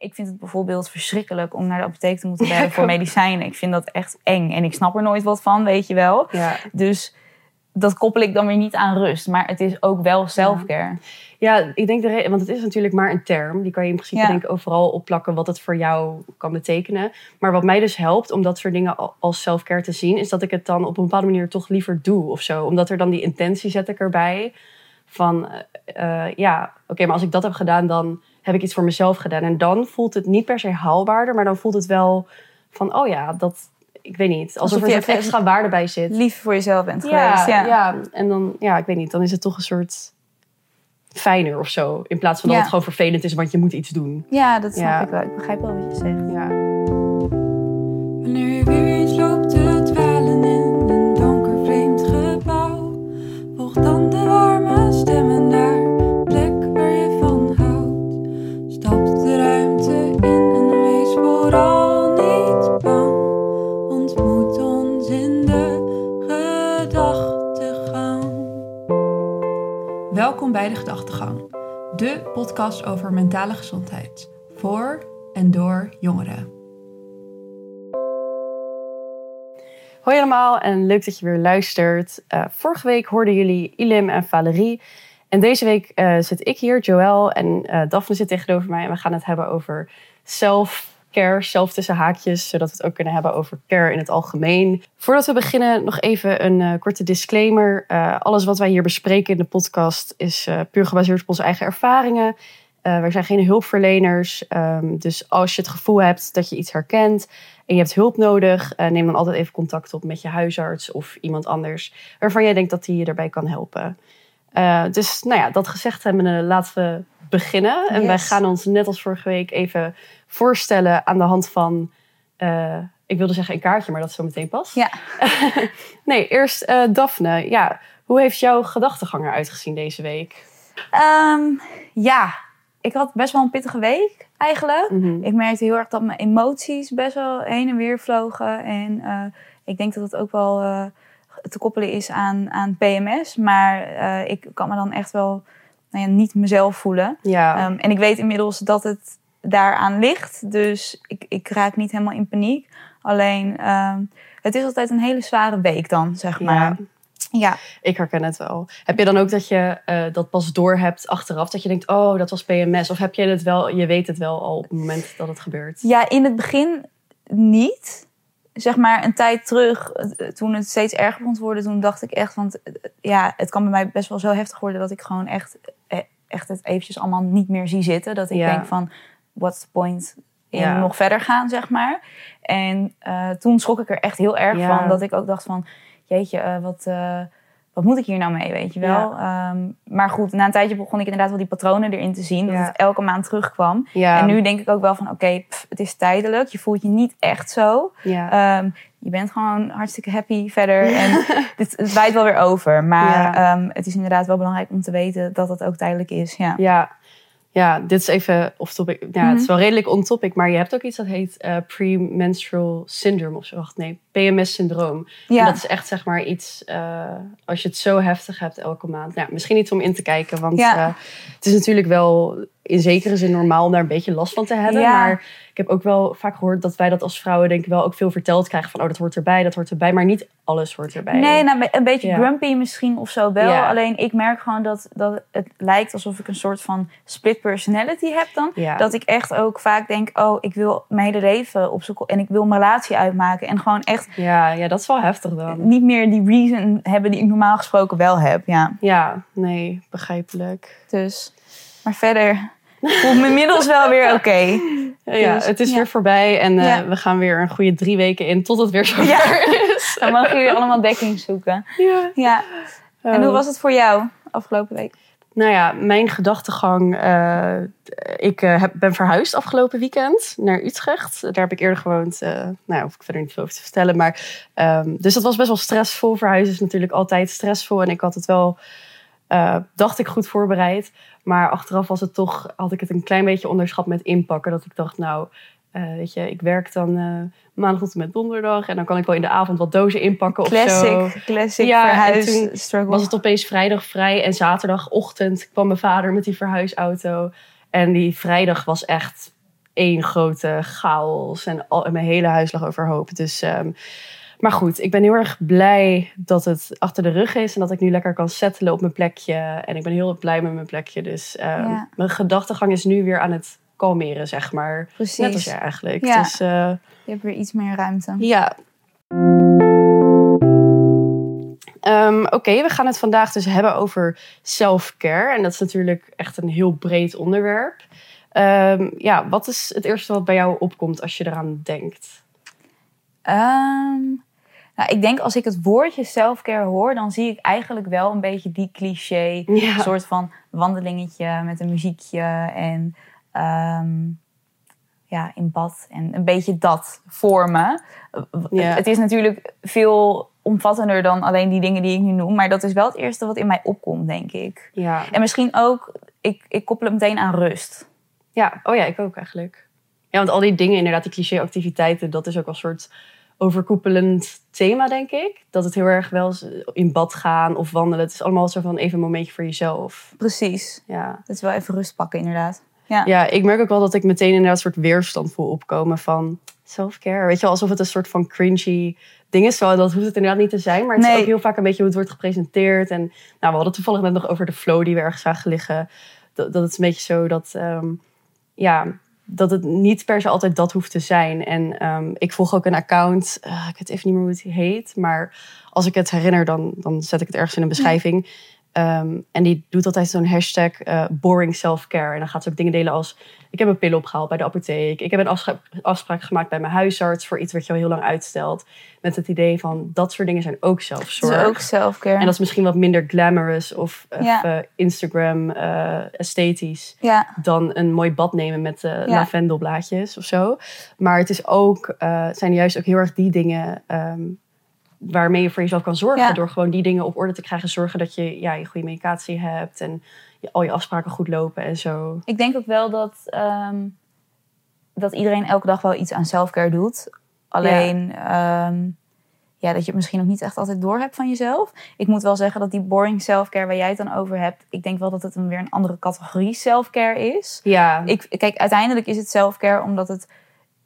Ik vind het bijvoorbeeld verschrikkelijk om naar de apotheek te moeten bellen voor medicijnen. Ik vind dat echt eng en ik snap er nooit wat van, weet je wel. Ja. Dus dat koppel ik dan weer niet aan rust. Maar het is ook wel selfcare. Ja, ik denk de want het is natuurlijk maar een term. Die kan je in principe Ja. denk ik overal opplakken wat het voor jou kan betekenen. Maar wat mij dus helpt om dat soort dingen al- als self-care te zien, is dat ik het dan op een bepaalde manier toch liever doe of zo. Omdat er dan die intentie zet ik erbij van, eh, eh, ja, oké, maar als ik dat heb gedaan, dan heb ik iets voor mezelf gedaan. En dan voelt het niet per se haalbaarder, maar dan voelt het wel van, oh ja, dat, ik weet niet, alsof, Alsof er een extra waarde bij zit. Lief voor jezelf bent Ja, geweest. Ja. ja. en dan, ja, ik weet niet, dan is het toch een soort fijner of zo. In plaats van dat Ja. het gewoon vervelend is, want je moet iets doen. Ja, dat snap Ja. ik wel. Ik begrijp wel wat je zegt. Ja. Welkom bij de Gedachtegang, de podcast over mentale gezondheid voor en door jongeren. Hoi allemaal en leuk dat je weer luistert. Eh, vorige week hoorden jullie Ilim en Valerie. En deze week eh, zit ik hier, Joël, en eh, Daphne zit tegenover mij. En we gaan het hebben over self-care, zelf tussen haakjes, zodat we het ook kunnen hebben over care in het algemeen. Voordat we beginnen, nog even een eh, korte disclaimer. Eh, alles wat wij hier bespreken in de podcast is eh, puur gebaseerd op onze eigen ervaringen. Wij zijn geen hulpverleners. ehm, dus als je het gevoel hebt dat je iets herkent en je hebt hulp nodig, neem dan altijd even contact op met je huisarts of iemand anders waarvan jij denkt dat die je daarbij kan helpen. Dus nou ja, dat gezegd hebben, laten we beginnen. En Yes. wij gaan ons net als vorige week even voorstellen aan de hand van, eh, ik wilde zeggen een kaartje, maar dat is zo meteen pas. Ja. nee, eerst eh Daphne. Ja, hoe heeft jouw gedachtegang eruit gezien deze week? Ehm, ja, ik had best wel een pittige week eigenlijk. Mhm. Ik merkte heel erg dat mijn emoties best wel heen en weer vlogen. En eh, ik denk dat het ook wel te koppelen is aan, aan PMS. Maar ik kan me dan echt wel nou ja, niet mezelf voelen. Ja, Ehm, en ik weet inmiddels dat het daaraan ligt. Dus ik, ik raak niet helemaal in paniek. Alleen, ehm, het is altijd een hele zware week dan, zeg maar. ja. Ja, Ik herken het wel. Heb je dan ook dat je eh, dat pas door hebt achteraf? Dat je denkt, oh, dat was PMS. Of heb je het wel, je weet het wel al op het moment dat het gebeurt? Ja, in het begin niet. Zeg maar een tijd terug, eh, toen het steeds erger begon te worden, toen dacht ik echt, want eh, ja, het kan bij mij best wel zo heftig worden dat ik gewoon echt, echt het eventjes allemaal niet meer zie zitten. Dat ik Ja. denk van, what's the point in Ja. nog verder gaan, zeg maar. En eh, toen schrok ik er echt heel erg van, dat ik ook dacht van, jeetje, eh, wat, eh, wat moet ik hier nou mee, weet je wel. Ehm, maar goed, na een tijdje begon ik inderdaad wel die patronen erin te zien, dat Ja. het elke maand terugkwam. Ja, En nu denk ik ook wel van, oké, het is tijdelijk. Je voelt je niet echt zo. Ehm, je bent gewoon hartstikke happy verder. En dit, het waait wel weer over. Maar ehm, het is inderdaad wel belangrijk om te weten dat het ook tijdelijk is. Ja. ja. ja, dit is even off topic. Ja, het is Mhm. wel redelijk on topic, maar je hebt ook iets dat heet eh, premenstrual syndrome of zo. Wacht, nee, PMS-syndroom. En Ja. dat is echt zeg maar iets, eh, als je het zo heftig hebt elke maand. Nou, misschien iets om in te kijken, want Ja. eh, het is natuurlijk wel in zekere zin normaal om daar een beetje last van te hebben. Ja. Maar ik heb ook wel vaak gehoord dat wij dat als vrouwen denk ik wel ook veel verteld krijgen van, oh dat hoort erbij, dat hoort erbij. Maar niet alles hoort erbij. Nee, nou, een beetje Ja. grumpy misschien of zo wel. Ja. Alleen ik merk gewoon dat, dat het lijkt alsof ik een soort van split personality heb dan. Ja. Dat ik echt ook vaak denk, oh, ik wil mijn hele leven opzoeken. En ik wil mijn relatie uitmaken. En gewoon echt Ja, ja, dat is wel heftig dan. niet meer die reason hebben die ik normaal gesproken wel heb. Ja. Ja, nee, begrijpelijk. Dus, maar verder voel me inmiddels wel weer oké. Ja, Dus, het is ja. weer voorbij en eh, Ja. we gaan weer een goede drie weken in tot het weer zo Ja. is. Dan mogen jullie allemaal dekking zoeken. Ja. Ja. En hoe was het voor jou afgelopen week? Nou ja, mijn gedachtegang. eh, ik eh, heb, ben verhuisd afgelopen weekend naar Utrecht. Daar heb ik eerder gewoond. eh nou, hoef ik verder niet veel over te vertellen. Maar, ehm, dus dat was best wel stressvol. Verhuizen is natuurlijk altijd stressvol. En ik had het wel, dacht ik, goed voorbereid. Maar achteraf was het toch, had ik het een klein beetje onderschat met inpakken. Dat ik dacht, nou, eh, weet je, ik werk dan eh, maandag tot en met donderdag. En dan kan ik wel in de avond wat dozen inpakken of zo. Classic, classic Ja, en verhuis toen struggle. was het opeens vrijdag vrij en zaterdagochtend kwam mijn vader met die verhuisauto. En die vrijdag was echt één grote chaos en, al, en mijn hele huis lag overhoop. Dus, ehm, maar goed, ik ben heel erg blij dat het achter de rug is en dat ik nu lekker kan settelen op mijn plekje. En ik ben heel blij met mijn plekje. Dus ehm, Ja. mijn gedachtegang is nu weer aan het kalmeren, zeg maar. Precies. Net als jij eigenlijk. Ja. Dus eh, Je hebt weer iets meer ruimte. ja. Ehm, Oké, we gaan het vandaag dus hebben over self-care. En dat is natuurlijk echt een heel breed onderwerp. Ehm, ja, wat is het eerste wat bij jou opkomt als je eraan denkt? Ehm, nou, ik denk als ik het woordje selfcare hoor, dan zie ik eigenlijk wel een beetje die cliché. Ja. Een soort van wandelingetje met een muziekje en ehm, ja, in bad. En een beetje dat vormen. Ja. Het is natuurlijk veel omvattender dan alleen die dingen die ik nu noem. Maar dat is wel het eerste wat in mij opkomt, denk ik. Ja. En misschien ook, ik, ik koppel het meteen aan rust. ja, oh ja, ik ook eigenlijk. Ja, want al die dingen, inderdaad, die cliché-activiteiten, dat is ook een soort overkoepelend thema, denk ik. Dat het heel erg wel in bad gaan of wandelen. Het is allemaal zo van even een momentje voor jezelf. Precies. Ja. Dat is wel even rust pakken, inderdaad. Ja. Ja, ik merk ook wel dat ik meteen inderdaad een soort weerstand voel opkomen van self-care. Weet je wel, alsof het een soort van cringy ding is. Dat hoeft het inderdaad niet te zijn. Maar het is ook heel vaak een beetje hoe het wordt gepresenteerd. En nou, we hadden toevallig net nog over de flow die we ergens zagen liggen. Dat, dat het een beetje zo dat, ehm, ja, dat het niet per se altijd dat hoeft te zijn. En ehm, ik volg ook een account, eh, ik weet even niet meer hoe het heet. Maar als ik het herinner, dan, dan zet ik het ergens in een beschrijving. Ehm, en die doet altijd zo'n hashtag eh, boring self-care. En dan gaat ze ook dingen delen als... Ik heb een pil opgehaald bij de apotheek. Ik heb een afspraak, afspraak gemaakt bij mijn huisarts... voor iets wat je al heel lang uitstelt. Met het idee van, dat soort dingen zijn ook Dat zelfzorg. is ook selfcare. En dat is misschien wat minder glamorous of Ja. even Instagram eh, esthetisch Ja, dan een mooi bad nemen met eh Ja. lavendelblaadjes of zo. Maar het is ook, eh, zijn juist ook heel erg die dingen ehm, waarmee je voor jezelf kan zorgen. Ja. Door gewoon die dingen op orde te krijgen. Zorgen dat je ja, je goede medicatie hebt en je, al je afspraken goed lopen en zo. ik denk ook wel dat, ehm, dat iedereen elke dag wel iets aan selfcare doet. Alleen ja. ja, dat je het misschien ook niet echt altijd door hebt van jezelf. Ik moet wel zeggen dat die boring selfcare waar jij het dan over hebt... ik denk wel dat het een weer een andere categorie selfcare is. Ja, Ik, kijk, uiteindelijk is het selfcare omdat het...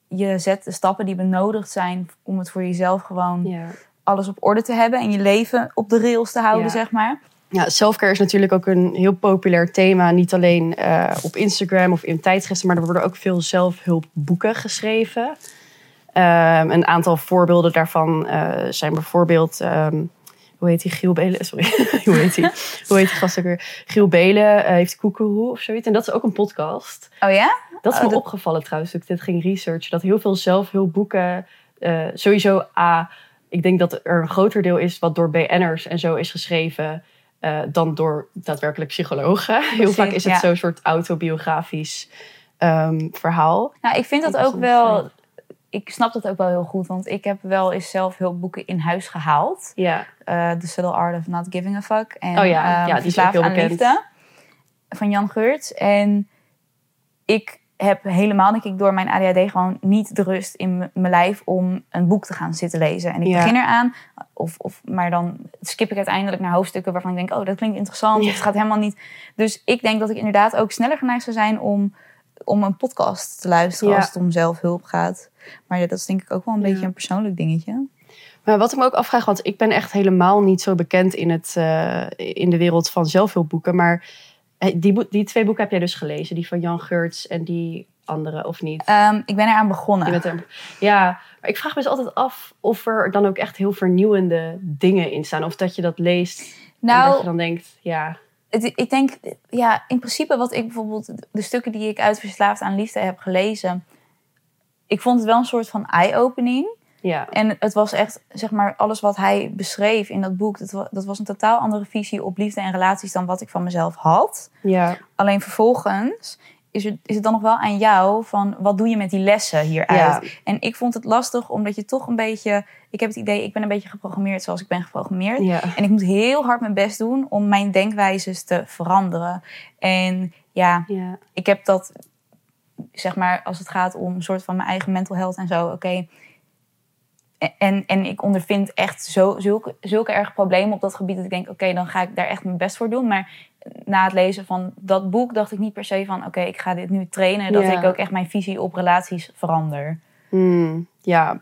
je zet de stappen die benodigd zijn... om het voor jezelf gewoon ja. Alles op orde te hebben... en je leven op de rails te houden, Ja. zeg maar. Ja, selfcare is natuurlijk ook een heel populair thema. Niet alleen eh, op Instagram of in tijdschriften, maar er worden ook veel zelfhulpboeken geschreven. Ehm, een aantal voorbeelden daarvan eh, zijn bijvoorbeeld. ehm, hoe heet die? Giel Belen. Sorry. hoe heet die? Hoe heet die gast ook weer? Giel Belen eh, heeft Koekeroe of zoiets. En dat is ook een podcast. Oh ja? Dat is Oh, me dat- opgevallen trouwens, toen ik dit ging researchen. Dat heel veel zelfhulpboeken, eh sowieso A, ik denk dat er een groter deel is wat door BN'ers en zo is geschreven. eh, dan door daadwerkelijk psychologen. heel vaak is het ja. zo'n soort autobiografisch ehm, verhaal. Nou, ik vind dat ook wel. Ik snap dat ook wel heel goed, want ik heb wel eens zelf hulpboeken in huis gehaald. Ja, Eh The Subtle Art of Not Giving a Fuck. En, Oh ja, ehm, die is ook heel aan bekend. Liefde van Jan Geurts. En ik heb helemaal, denk ik, door mijn ADHD gewoon niet de rust in mijn lijf om een boek te gaan zitten lezen. En ik Ja. begin eraan, of, of, maar dan skip ik uiteindelijk naar hoofdstukken waarvan ik denk, oh, dat klinkt interessant. Ja. of Het gaat helemaal niet. Dus ik denk dat ik inderdaad ook sneller geneigd zou zijn om, om een podcast te luisteren Ja. als het om zelfhulp gaat. Maar ja, dat is denk ik ook wel een beetje een persoonlijk dingetje. maar wat ik me ook afvraag, want ik ben echt helemaal niet zo bekend in, het, eh, in de wereld van zelfhulpboeken. Maar die, boek- die twee boeken heb jij dus gelezen, die van Jan Geurts en die andere, of niet? Ehm, ik ben eraan begonnen. Je bent er- ja, maar ik vraag me dus altijd af of er dan ook echt heel vernieuwende dingen in staan. Of dat je dat leest en dat nou, je dan denkt, ja, het, ik denk, ja, in principe wat ik bijvoorbeeld, de stukken die ik uit Verslaafd aan Liefde heb gelezen, ik vond het wel een soort van eye-opening. Ja, En het was echt, zeg maar, alles wat hij beschreef in dat boek, dat, dat was een totaal andere visie op liefde en relaties dan wat ik van mezelf had. ja, Alleen vervolgens is het, is het dan nog wel aan jou van wat doe je met die lessen hieruit? Ja. En ik vond het lastig omdat je toch een beetje, ik heb het idee, ik ben een beetje geprogrammeerd zoals ik ben geprogrammeerd. ja, En ik moet heel hard mijn best doen om mijn denkwijzes te veranderen. En ja, ja, ik heb dat, zeg maar, als het gaat om een soort van mijn eigen mental health en zo, oké. En, en ik ondervind echt zo, zulke, zulke erge problemen op dat gebied dat ik denk, oké, dan ga ik daar echt mijn best voor doen. Maar na het lezen van dat boek dacht ik niet per se van... oké, ik ga dit nu trainen. Dat Ja. ik ook echt mijn visie op relaties verander. Hmm, ja.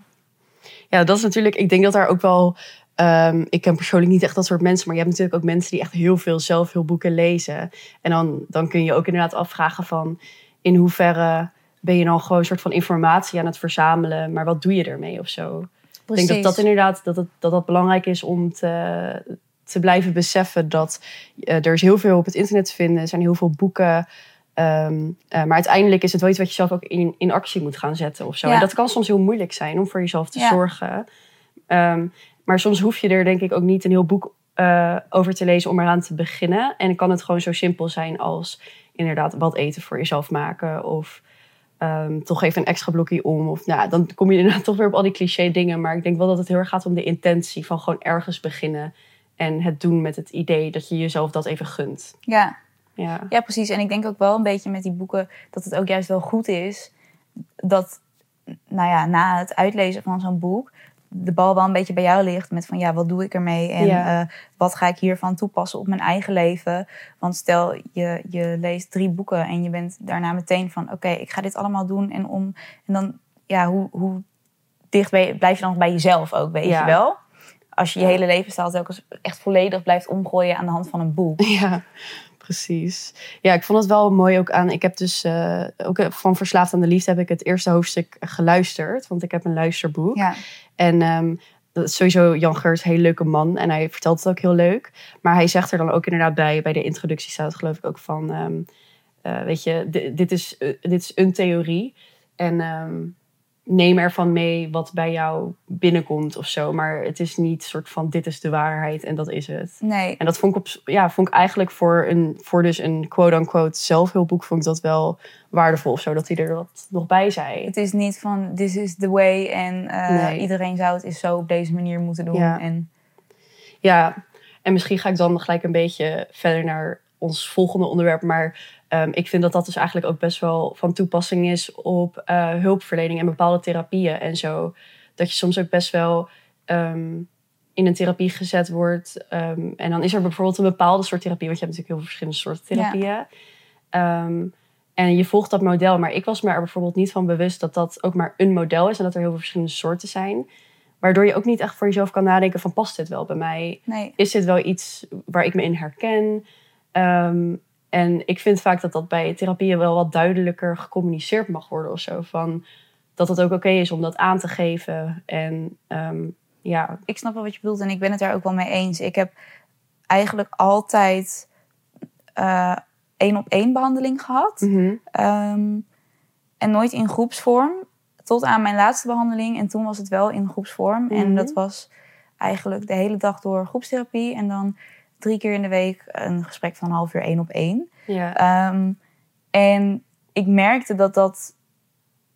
ja, dat is natuurlijk. Ik denk dat daar ook wel. ehm, ik ken persoonlijk niet echt dat soort mensen, maar je hebt natuurlijk ook mensen die echt heel veel zelfhulpboeken lezen. En dan, dan kun je ook inderdaad afvragen van in hoeverre ben je dan gewoon een soort van informatie aan het verzamelen, maar wat doe je ermee of zo? Ik denk dat dat inderdaad dat het, dat dat belangrijk is om te, te blijven beseffen dat eh, er is heel veel op het internet te vinden. Er zijn heel veel boeken. ehm, eh, maar uiteindelijk is het wel iets wat je zelf ook in, in actie moet gaan zetten of zo. Ja. En dat kan soms heel moeilijk zijn om voor jezelf te Ja. zorgen. Ehm, maar soms hoef je er denk ik ook niet een heel boek eh, over te lezen om eraan te beginnen. En kan het gewoon zo simpel zijn als inderdaad wat eten voor jezelf maken. Of ehm, toch even een extra blokje om. Of nou, dan kom je inderdaad toch weer op al die cliché dingen. Maar ik denk wel dat het heel erg gaat om de intentie van gewoon ergens beginnen. En het doen met het idee dat je jezelf dat even gunt. Ja. Ja, ja, precies. En ik denk ook wel een beetje met die boeken... dat het ook juist wel goed is dat... nou ja, na het uitlezen van zo'n boek... de bal wel een beetje bij jou ligt met van ja, wat doe ik ermee? En Ja. eh, wat ga ik hiervan toepassen op mijn eigen leven? Want stel, je, je leest drie boeken en je bent daarna meteen van... oké, ik ga dit allemaal doen en om... en dan, ja, hoe, hoe dicht je, blijf je dan nog bij jezelf ook, weet Ja. je wel? Als je je hele levensstijl telkens echt volledig blijft omgooien aan de hand van een boek. Ja, precies. Ja, ik vond het wel mooi ook aan. Ik heb dus eh, ook van Verslaafd aan de Liefde heb ik het eerste hoofdstuk geluisterd. Want ik heb een luisterboek. Ja, En ehm, dat is sowieso Jan Geurt, een hele leuke man. En hij vertelt het ook heel leuk. Maar hij zegt er dan ook inderdaad bij, bij de introductie staat het geloof ik ook van... ehm, eh, weet je, di- dit is, eh, dit is een theorie. En ehm, neem ervan mee wat bij jou binnenkomt of zo. Maar het is niet soort van dit is de waarheid en dat is het. nee. En dat vond ik, op, ja, vond ik eigenlijk voor, een, voor dus een quote-unquote zelfhulpboek... vond ik dat wel waardevol of zo, dat hij er wat nog bij zei. Het is niet van this is the way en eh, Nee. iedereen zou het is zo op deze manier moeten doen. Ja. En Ja, en misschien ga ik dan gelijk een beetje verder naar ons volgende onderwerp. Maar ehm, ik vind dat dat dus eigenlijk ook best wel van toepassing is op eh, hulpverlening en bepaalde therapieën en zo. Dat je soms ook best wel ehm, in een therapie gezet wordt. ehm, en dan is er bijvoorbeeld een bepaalde soort therapie, want je hebt natuurlijk heel veel verschillende soorten therapieën. En je volgt dat model, maar ik was me er bijvoorbeeld niet van bewust dat dat ook maar een model is en dat er heel veel verschillende soorten zijn. Waardoor je ook niet echt voor jezelf kan nadenken van past dit wel bij mij? nee, is dit wel iets waar ik me in herken? Ehm, en ik vind vaak dat dat bij therapieën wel wat duidelijker gecommuniceerd mag worden of zo. Van dat het ook oké is om dat aan te geven. En ehm, ja, ik snap wel wat je bedoelt en ik ben het daar ook wel mee eens. Ik heb eigenlijk altijd eh, één op één behandeling gehad. mhm, Ehm, en nooit in groepsvorm. Tot aan mijn laatste behandeling. En toen was het wel in groepsvorm. En Mhm. dat was eigenlijk de hele dag door groepstherapie. En dan drie keer in de week een gesprek van een half uur één op één. ja, Ehm, en ik merkte dat dat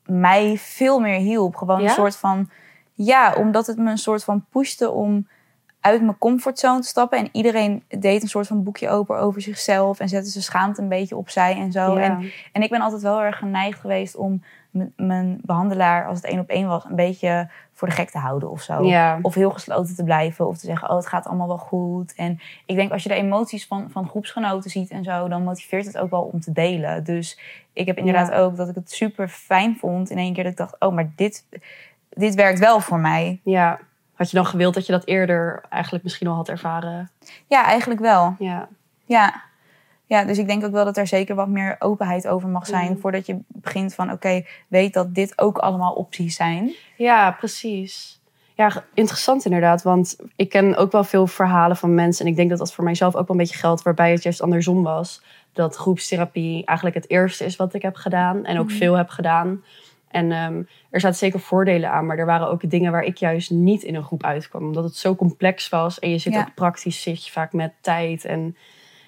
mij veel meer hielp. Gewoon Ja? een soort van... Ja, omdat het me een soort van pushte om uit mijn comfortzone te stappen. En iedereen deed een soort van boekje open over zichzelf. En zette zijn schaamte een beetje opzij en zo. ja. En, en ik ben altijd wel erg geneigd geweest om mijn behandelaar, als het één op één was, een beetje voor de gek te houden of zo. ja. Of heel gesloten te blijven. Of te zeggen, oh, het gaat allemaal wel goed. En ik denk, als je de emoties van, van groepsgenoten ziet en zo... dan motiveert het ook wel om te delen. Dus ik heb inderdaad Ja. ook dat ik het super fijn vond... in één keer dat ik dacht, oh, maar dit, dit werkt wel voor mij. ja. Had je dan gewild dat je dat eerder eigenlijk misschien al had ervaren? Ja, eigenlijk wel. Ja, Ja. Ja, dus ik denk ook wel dat er zeker wat meer openheid over mag zijn... Mhm. voordat je begint van, oké, weet dat dit ook allemaal opties zijn. ja precies. Ja, interessant inderdaad. Want ik ken ook wel veel verhalen van mensen. En ik denk dat dat voor mijzelf ook wel een beetje geldt. Waarbij het juist andersom was. Dat groepstherapie eigenlijk het eerste is wat ik heb gedaan. En ook Mhm. veel heb gedaan. En ehm, er zaten zeker voordelen aan. Maar er waren ook dingen waar ik juist niet in een groep uitkwam. Omdat het zo complex was. En je zit Ja. ook praktisch zit je vaak met tijd en,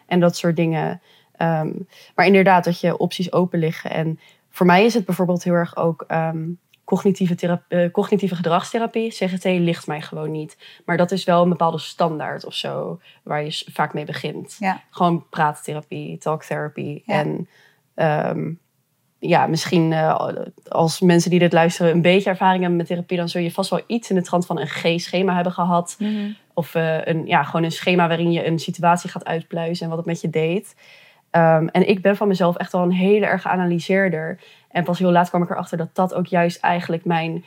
en dat soort dingen. Ehm, maar inderdaad, dat je opties open liggen. En voor mij is het bijvoorbeeld heel erg ook ehm, cognitieve, thera- eh, cognitieve gedragstherapie. CGT ligt mij gewoon niet. Maar dat is wel een bepaalde standaard of zo, waar je vaak mee begint. Ja. Gewoon praattherapie, talktherapie. Ja. En ehm, ja, misschien eh, als mensen die dit luisteren een beetje ervaring hebben met therapie, dan zul je vast wel iets in de trant van een G-schema hebben gehad Of eh, een, ja, gewoon een schema waarin je een situatie gaat uitpluizen en wat het met je deed. Ehm, en ik ben van mezelf echt wel een hele erg analyseerder. En pas heel laat kwam ik erachter dat dat ook juist eigenlijk mijn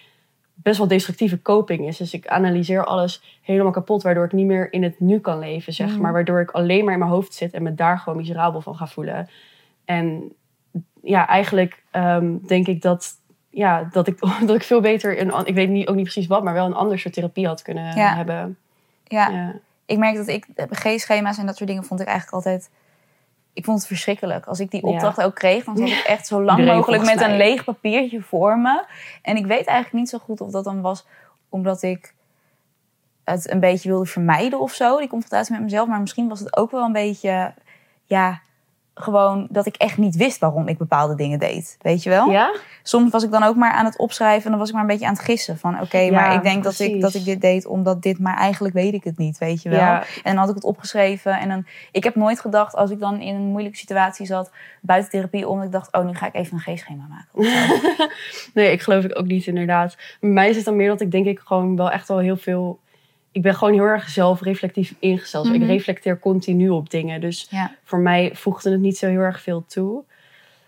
best wel destructieve coping is. Dus ik analyseer alles helemaal kapot, waardoor ik niet meer in het nu kan leven, zeg Mhm. maar. Waardoor ik alleen maar in mijn hoofd zit en me daar gewoon miserabel van ga voelen. En ja, eigenlijk ehm, denk ik dat, ja, dat, ik, dat ik veel beter, een, ik weet niet, ook niet precies wat, maar wel een ander soort therapie had kunnen Ja. hebben. Ja, Ja. ik merk dat ik G-schema's en dat soort dingen vond ik eigenlijk altijd. Ik vond het verschrikkelijk. Als ik die Ja. opdracht ook kreeg, dan zat ik echt zo lang mogelijk met een leeg papiertje voor me. En ik weet eigenlijk niet zo goed of dat dan was omdat ik het een beetje wilde vermijden of zo, die confrontatie met mezelf. Maar misschien was het ook wel een beetje, ja, gewoon dat ik echt niet wist waarom ik bepaalde dingen deed. Weet je wel? ja? soms was ik dan ook maar aan het opschrijven en dan was ik maar een beetje aan het gissen. Van oké, Ja, maar ik denk dat ik, dat ik dit deed omdat dit, maar eigenlijk weet ik het niet, weet je wel. Ja. En dan had ik het opgeschreven en dan, ik heb nooit gedacht als ik dan in een moeilijke situatie zat, buiten therapie, om, dat ik dacht, oh nu ga ik even een G-schema maken. Nee, ik geloof ik ook niet inderdaad. Bij mij is het dan meer dat ik denk ik gewoon wel echt wel heel veel... Ik ben gewoon heel erg zelfreflectief ingesteld. Dus Mhm. Ik reflecteer continu op dingen. Dus Ja. voor mij voegde het niet zo heel erg veel toe.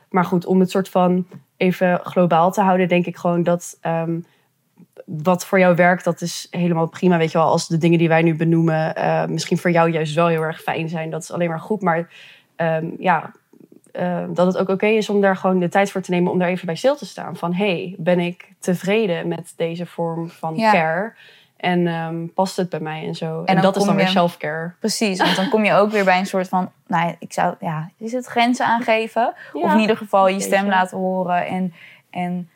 Maar goed, om het soort van even globaal te houden, denk ik gewoon dat ehm, wat voor jou werkt, dat is helemaal prima. Weet je wel, als de dingen die wij nu benoemen eh, misschien voor jou juist wel heel erg fijn zijn, dat is alleen maar goed. Maar ehm, ja, eh, dat het ook oké is om daar gewoon de tijd voor te nemen om daar even bij stil te staan. Van hey, ben ik tevreden met deze vorm van Ja. care? En ehm, past het bij mij en zo? En, dat is dan weer self-care. Precies, want dan kom je ook weer bij een soort van, nou ja, ik zou, ja, is het grenzen aangeven? Of in ieder geval je stem laten horen en, en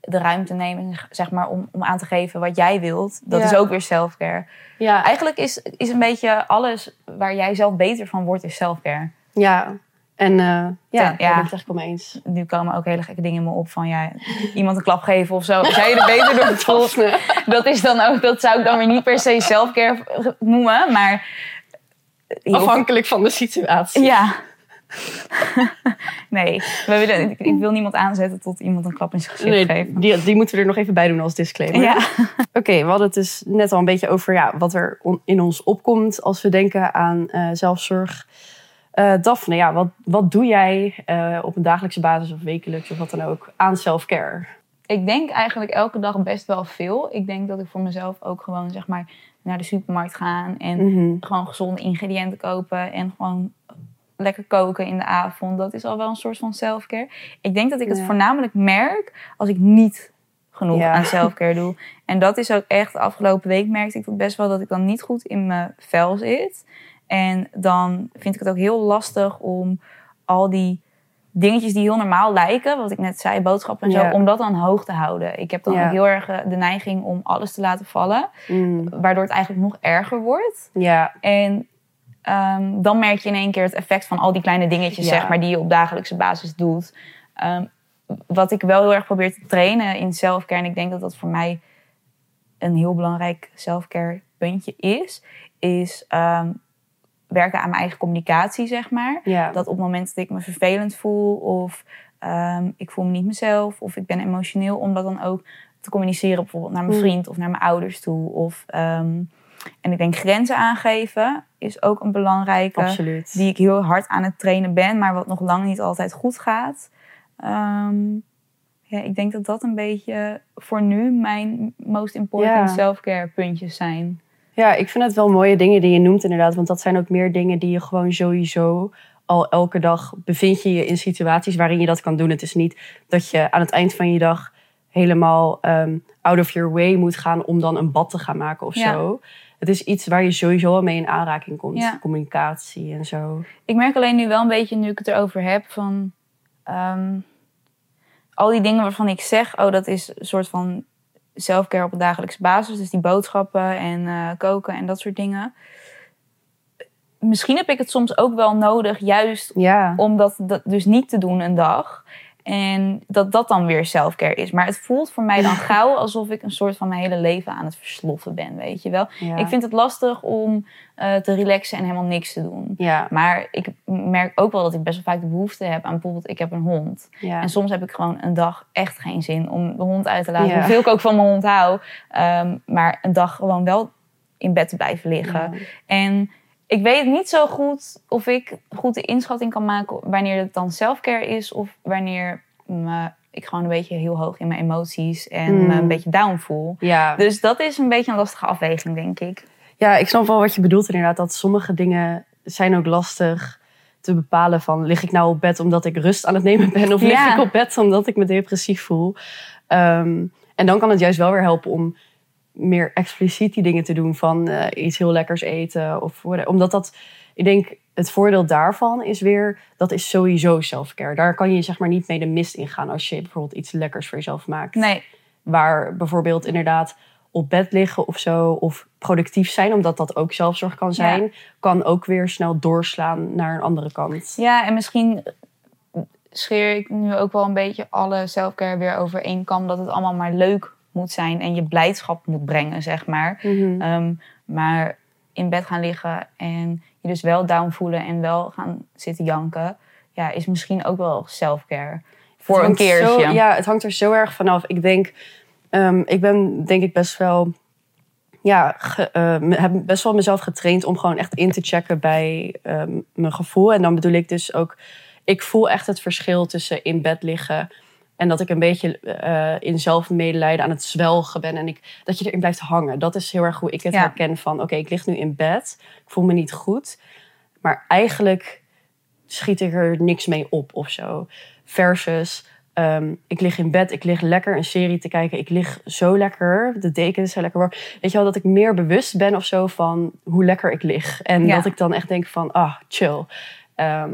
de ruimte nemen, zeg maar, om, om aan te geven wat jij wilt. Dat Ja. is ook weer self-care. Ja, Eigenlijk is, is een beetje alles waar jij zelf beter van wordt, is self-care. Ja, en eh, ja, Ja. daar ben ik het eigenlijk mee eens. Nu komen ook hele gekke dingen in me op van ja, iemand een klap geven of zo. Jij je er beter door voelt, dat is dan ook, dat zou ik dan weer niet per se self-care noemen, maar Afhankelijk van de situatie. Ja. nee, we willen, ik, ik wil niemand aanzetten tot iemand een klap in zijn gezicht Nee, geeft. die, die moeten we er nog even bij doen als disclaimer. Ja. Oké, we hadden het dus net al een beetje over ja, wat er on- in ons opkomt als we denken aan eh, zelfzorg. Eh Daphne, ja, wat, wat doe jij eh, op een dagelijkse basis of wekelijks of wat dan ook aan self-care? Ik denk eigenlijk elke dag best wel veel. Ik denk dat ik voor mezelf ook gewoon zeg maar naar de supermarkt ga en Mhm. gewoon gezonde ingrediënten kopen en gewoon lekker koken in de avond. Dat is al wel een soort van selfcare. Ik denk dat ik het Ja. voornamelijk merk als ik niet genoeg Ja. aan selfcare doe. En dat is ook echt de afgelopen week merkte ik dat best wel dat ik dan niet goed in mijn vel zit. En dan vind ik het ook heel lastig om al die dingetjes die heel normaal lijken, wat ik net zei, boodschappen en zo, Ja. om dat dan hoog te houden. Ik heb dan Ja. ook heel erg eh, de neiging om alles te laten vallen, Mm. waardoor het eigenlijk nog erger wordt. Ja, En ehm, dan merk je in één keer het effect van al die kleine dingetjes, Ja. zeg maar, die je op dagelijkse basis doet. Ehm, wat ik wel heel erg probeer te trainen in selfcare, en ik denk dat dat voor mij een heel belangrijk selfcare puntje is, is ehm, werken aan mijn eigen communicatie, zeg maar. ja. Dat op het moment dat ik me vervelend voel of ehm, ik voel me niet mezelf of ik ben emotioneel, om dat dan ook te communiceren bijvoorbeeld naar mijn Mm. vriend of naar mijn ouders toe. Of, ehm, en ik denk grenzen aangeven is ook een belangrijke absoluut. die ik heel hard aan het trainen ben, maar wat nog lang niet altijd goed gaat. Ehm, ja, ik denk dat dat een beetje voor nu mijn most important Ja. self-care puntjes zijn. Ja, ik vind het wel mooie dingen die je noemt inderdaad. Want dat zijn ook meer dingen die je gewoon sowieso al elke dag bevind je je in situaties waarin je dat kan doen. Het is niet dat je aan het eind van je dag helemaal ehm, out of your way moet gaan om dan een bad te gaan maken of Ja. zo. Het is iets waar je sowieso al mee in aanraking komt. Ja. Communicatie en zo. Ik merk alleen nu wel een beetje, nu ik het erover heb, van ehm, al die dingen waarvan ik zeg, oh, dat is een soort van selfcare op een dagelijkse basis. Dus die boodschappen en eh, koken en dat soort dingen. Misschien heb ik het soms ook wel nodig, juist Ja, om dat, dat dus niet te doen een dag. En dat dat dan weer selfcare is. Maar het voelt voor mij dan gauw alsof ik een soort van mijn hele leven aan het versloffen ben, weet je wel. ja. Ik vind het lastig om eh, te relaxen en helemaal niks te doen. ja, Maar ik merk ook wel dat ik best wel vaak de behoefte heb aan bijvoorbeeld, ik heb een hond. ja. En soms heb ik gewoon een dag echt geen zin om de hond uit te laten. Hoeveel ik ook van mijn hond hou. Ehm, maar een dag gewoon wel in bed te blijven liggen. En ik weet niet zo goed of ik goed de inschatting kan maken wanneer het dan selfcare is of wanneer me, ik gewoon een beetje heel hoog in mijn emoties en Mm. me een beetje down voel. Ja. Dus dat is een beetje een lastige afweging, denk ik. ja, ik snap wel wat je bedoelt inderdaad. Dat sommige dingen zijn ook lastig te bepalen van... lig ik nou op bed omdat ik rust aan het nemen ben... of lig Ja. ik op bed omdat ik me depressief voel. Ehm, en dan kan het juist wel weer helpen om meer expliciet die dingen te doen... van eh, iets heel lekkers eten. Of whatever. omdat dat, ik denk, het voordeel daarvan is weer... dat is sowieso selfcare. Daar kan je zeg maar niet mee de mist ingaan... als je bijvoorbeeld iets lekkers voor jezelf maakt Nee, waar bijvoorbeeld inderdaad op bed liggen of zo, of productief zijn, omdat dat ook zelfzorg kan zijn, kan ook weer snel doorslaan naar een andere kant. ja, en misschien scheer ik nu ook wel een beetje alle selfcare weer over één kam. Dat het allemaal maar leuk moet zijn en je blijdschap moet brengen, zeg maar. Mhm. Ehm, maar in bed gaan liggen en je dus wel down voelen en wel gaan zitten janken, ja, is misschien ook wel selfcare. Voor een keertje. Zo, ja, het hangt er zo erg vanaf. Ik denk, ehm, ik ben denk ik best wel, ja, ge- eh, me- heb best wel mezelf getraind om gewoon echt in te checken bij ehm, mijn gevoel. En dan bedoel ik dus ook, ik voel echt het verschil tussen in bed liggen en dat ik een beetje eh, in zelfmedelijden aan het zwelgen ben en ik, dat je erin blijft hangen. Dat is heel erg hoe ik het Ja. herken van, oké, ik lig nu in bed, ik voel me niet goed, maar eigenlijk schiet ik er niks mee op of zo. Versus, ehm, ik lig in bed, ik lig lekker een serie te kijken. Ik lig zo lekker, de dekens zijn lekker warm. Weet je wel, dat ik meer bewust ben of zo van hoe lekker ik lig. En Ja. dat ik dan echt denk van, ah, chill. Ehm,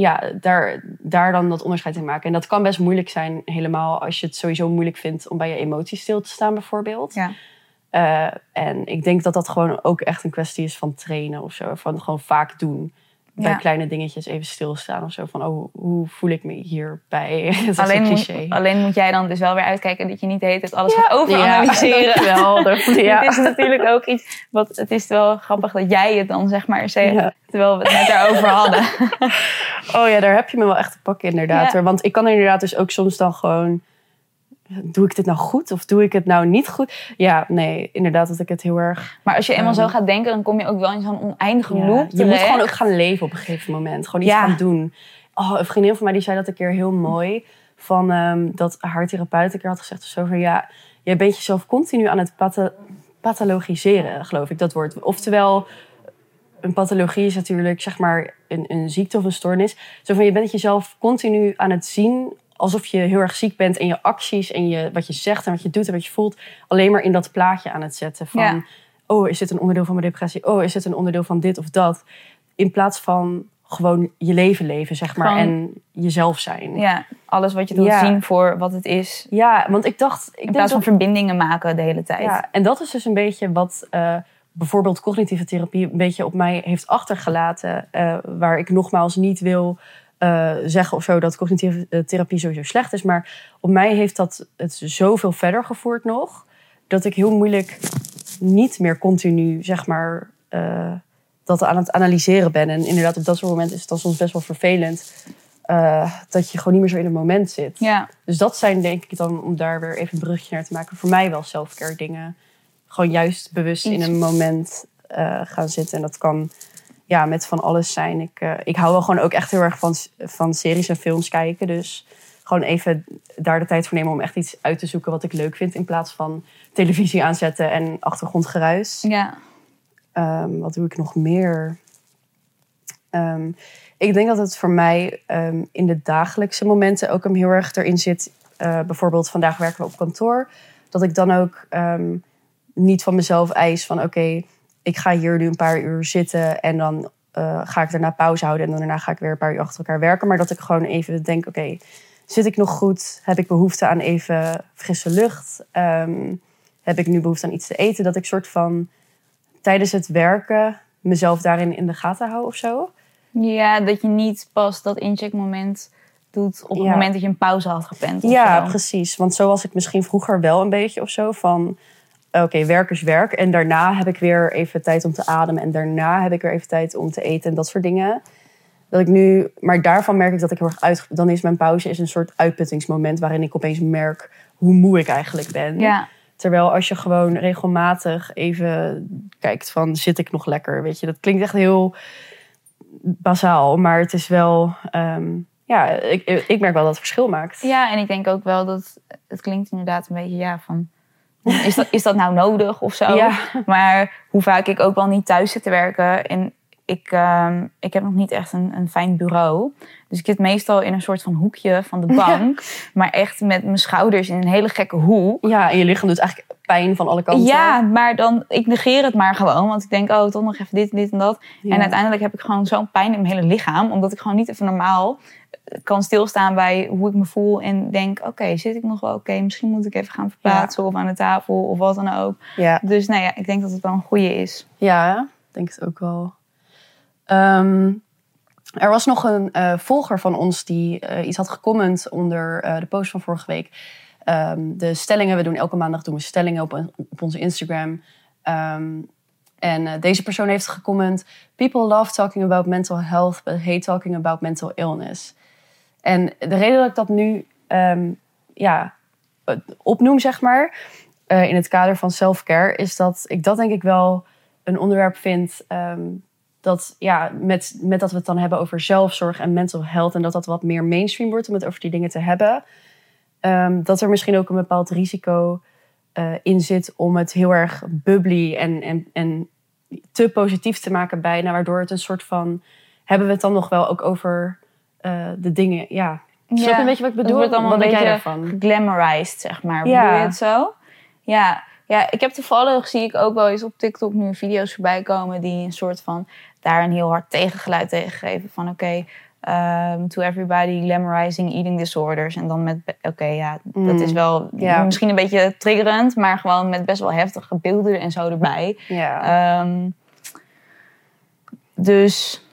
ja, daar, daar dan dat onderscheid in maken. En dat kan best moeilijk zijn, helemaal als je het sowieso moeilijk vindt om bij je emoties stil te staan, bijvoorbeeld. Ja. Eh, en ik denk dat dat gewoon ook echt een kwestie is van trainen of zo. Van gewoon vaak doen. Bij Ja. kleine dingetjes even stilstaan of zo. Van, oh, hoe voel ik me hierbij? Dat is Alleen een moet, cliché. alleen moet jij dan dus wel weer uitkijken dat je niet de hele tijd alles gaat overanalyseren. Ja, ja. Het is natuurlijk ook iets, wat, het is wel grappig dat jij het dan zeg maar zegt, terwijl we het net daarover hadden. Oh ja, daar heb je me wel echt te pakken inderdaad. Want ik kan inderdaad dus ook soms dan gewoon... Doe ik dit nou goed of doe ik het nou niet goed? Ja, nee, inderdaad dat ik het heel erg... Maar als je eenmaal zo Ehm. gaat denken, dan kom je ook wel in zo'n oneindige Ja, loop je moet gewoon ook gaan leven op een gegeven moment. Gewoon iets Ja. gaan doen. Oh, een vriendin van mij die zei dat een keer heel mooi. Van, ehm, dat haar therapeut een keer had gezegd of zo van... Ja, jij bent jezelf continu aan het patho- pathologiseren, geloof ik, dat woord. Oftewel, een pathologie is natuurlijk zeg maar een, een ziekte of een stoornis. Zo van, je bent jezelf continu aan het zien alsof je heel erg ziek bent... en je acties en je, wat je zegt en wat je doet en wat je voelt... alleen maar in dat plaatje aan het zetten van... Ja. oh, is dit een onderdeel van mijn depressie? Oh, is dit een onderdeel van dit of dat? In plaats van gewoon je leven leven, zeg maar. Gewoon- En jezelf zijn. Ja, alles wat je doet Ja. zien voor wat het is. Ja, want ik dacht... Ik In plaats van dat- verbindingen maken de hele tijd. ja, en dat is dus een beetje wat eh, bijvoorbeeld cognitieve therapie een beetje op mij heeft achtergelaten. eh, waar ik nogmaals niet wil eh, zeggen of zo dat cognitieve eh, therapie sowieso slecht is. Maar op mij heeft dat het zoveel verder gevoerd nog. Dat ik heel moeilijk niet meer continu, zeg maar, eh, dat aan het analyseren ben. En inderdaad, op dat soort momenten is het dan soms best wel vervelend. dat je gewoon niet meer zo in het moment zit. Ja, Dus dat zijn denk ik dan, om daar weer even een brugje naar te maken, voor mij wel selfcare dingen. Gewoon juist bewust in een moment gaan zitten. En dat kan ja, met van alles zijn. Ik, eh, ik hou wel gewoon ook echt heel erg van, van series en films kijken. Dus gewoon even daar de tijd voor nemen om echt iets uit te zoeken wat ik leuk vind. In plaats van televisie aanzetten en achtergrondgeruis. ja. Ehm, wat doe ik nog meer? Ehm, ik denk dat het voor mij ehm, in de dagelijkse momenten ook hem heel erg erin zit. eh, bijvoorbeeld vandaag werken we op kantoor. Dat ik dan ook niet van mezelf eis van oké, ik ga hier nu een paar uur zitten en dan eh, ga ik daarna pauze houden en dan daarna ga ik weer een paar uur achter elkaar werken. Maar dat ik gewoon even denk, oké, zit ik nog goed? Heb ik behoefte aan even frisse lucht? Ehm, heb ik nu behoefte aan iets te eten? Dat ik soort van tijdens het werken mezelf daarin in de gaten hou of zo. ja, dat je niet pas dat incheckmoment doet op het Ja. moment dat je een pauze had gepland. Ja, zo. precies. Want zo was ik misschien vroeger wel een beetje of zo van... Oké, werk is werk. En daarna heb ik weer even tijd om te ademen. En daarna heb ik weer even tijd om te eten en dat soort dingen. Dat ik nu... Maar daarvan merk ik dat ik heel erg uit... Dan is mijn pauze is een soort uitputtingsmoment... waarin ik opeens merk hoe moe ik eigenlijk ben. Ja, Terwijl als je gewoon regelmatig even kijkt van zit ik nog lekker, weet je, dat klinkt echt heel bazaal, maar het is wel, ehm, ja, ik, ik merk wel dat het verschil maakt. Ja, en ik denk ook wel dat het klinkt inderdaad een beetje ja van. Is dat, is dat nou nodig of zo? Ja. Maar hoe vaak ik ook wel niet thuis zit te werken. En ik, ehm, ik heb nog niet echt een, een fijn bureau. Dus ik zit meestal in een soort van hoekje van de bank. Maar echt met mijn schouders in een hele gekke hoek. Ja, en je lichaam doet eigenlijk pijn van alle kanten. Ja, maar dan, ik negeer het maar gewoon. Want ik denk, oh, toch nog even dit, dit en dat. Ja. En uiteindelijk heb ik gewoon zo'n pijn in mijn hele lichaam. Omdat ik gewoon niet even normaal kan stilstaan bij hoe ik me voel. En denk, oké, zit ik nog wel oké? Misschien moet ik even gaan verplaatsen of aan de tafel of wat dan ook. Ja. Dus nou ja, ik denk dat het wel een goede is. Ja, ik denk het ook wel. Ehm, er was nog een eh, volger van ons die eh, iets had gecomment onder eh, de post van vorige week. Ehm, de stellingen, we doen elke maandag doen we stellingen op, op onze Instagram. Ehm, en deze persoon heeft gecomment: People love talking about mental health, but hate talking about mental illness. En de reden dat ik dat nu ehm, ja, opnoem, zeg maar, eh, in het kader van self-care, is dat ik dat denk ik wel een onderwerp vind. ehm, dat ja, met, met dat we het dan hebben over zelfzorg en mental health. En dat dat wat meer mainstream wordt om het over die dingen te hebben. ehm, dat er misschien ook een bepaald risico eh, in zit om het heel erg bubbly en, en, en te positief te maken bijna. Waardoor het een soort van. Hebben we het dan nog wel ook over eh, de dingen? Ja. Snap je een beetje wat ik Het bedoel? wordt allemaal wat een beetje daarvan? geglamorized, zeg maar. Ja. Bedoel je het zo? Ja. ja, ik heb toevallig, zie ik ook wel eens op TikTok nu video's voorbij komen... die een soort van daar een heel hard tegengeluid tegen geven. Van oké, ehm, to everybody glamorizing eating disorders. En dan met, oké, ja, dat Mm. is wel Ja. misschien een beetje triggerend... maar gewoon met best wel heftige beelden en zo erbij. Ja, Ehm, dus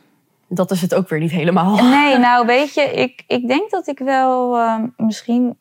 dat is het ook weer niet helemaal. Nee, nou weet je, ik, ik denk dat ik wel ehm, misschien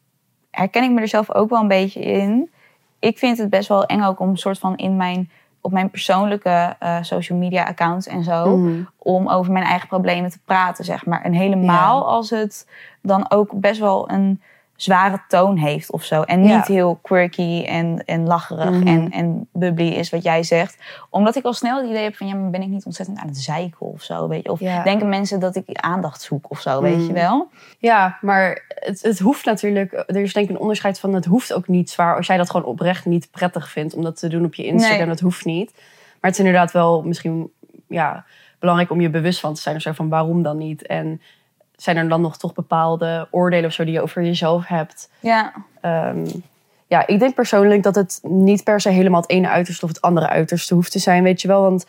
herken ik me er zelf ook wel een beetje in. Ik vind het best wel eng ook om een soort van in mijn op mijn persoonlijke eh, social media accounts en zo Mhm. om over mijn eigen problemen te praten, zeg maar. En helemaal Ja. als het dan ook best wel een zware toon heeft of zo. En Ja. niet heel quirky en, en lacherig Mhm. en, en bubbly is wat jij zegt. Omdat ik al snel het idee heb van... ja, maar ben ik niet ontzettend aan het zeiken of zo, weet je? Of Ja. denken mensen dat ik aandacht zoek of zo, weet Mhm. je wel? Ja, maar het, het hoeft natuurlijk. Er is denk ik een onderscheid van. Het hoeft ook niet zwaar. Als jij dat gewoon oprecht niet prettig vindt om dat te doen op je Instagram, Nee. dat hoeft niet. Maar het is inderdaad wel misschien ja, belangrijk om je bewust van te zijn. Of zo van waarom dan niet? En zijn er dan nog toch bepaalde oordelen of zo die je over jezelf hebt? Ja, Ehm, ja, ik denk persoonlijk dat het niet per se helemaal het ene uiterste of het andere uiterste hoeft te zijn, weet je wel. Want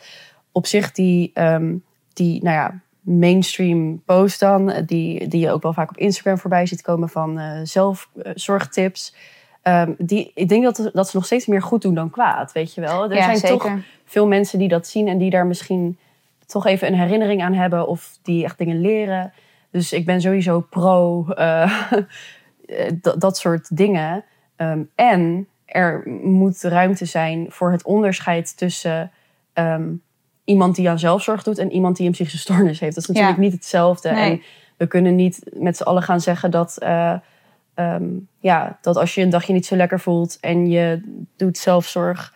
op zich die, ehm, die nou ja, mainstream post dan, eh, die, die je ook wel vaak op Instagram voorbij ziet komen van eh zelfzorgtips. Ehm, die, ik denk dat, dat ze nog steeds meer goed doen dan kwaad, weet je wel. Er ja zijn zeker. toch veel mensen die dat zien en die daar misschien toch even een herinnering aan hebben of die echt dingen leren. Dus ik ben sowieso pro eh, dat, soort dingen. Ehm, en er moet ruimte zijn voor het onderscheid tussen ehm, iemand die aan zelfzorg doet en iemand die een psychische stoornis heeft. Dat is natuurlijk Ja. niet hetzelfde. Nee. En we kunnen niet met z'n allen gaan zeggen dat, eh, ehm, ja, dat als je een dagje niet zo lekker voelt en je doet zelfzorg,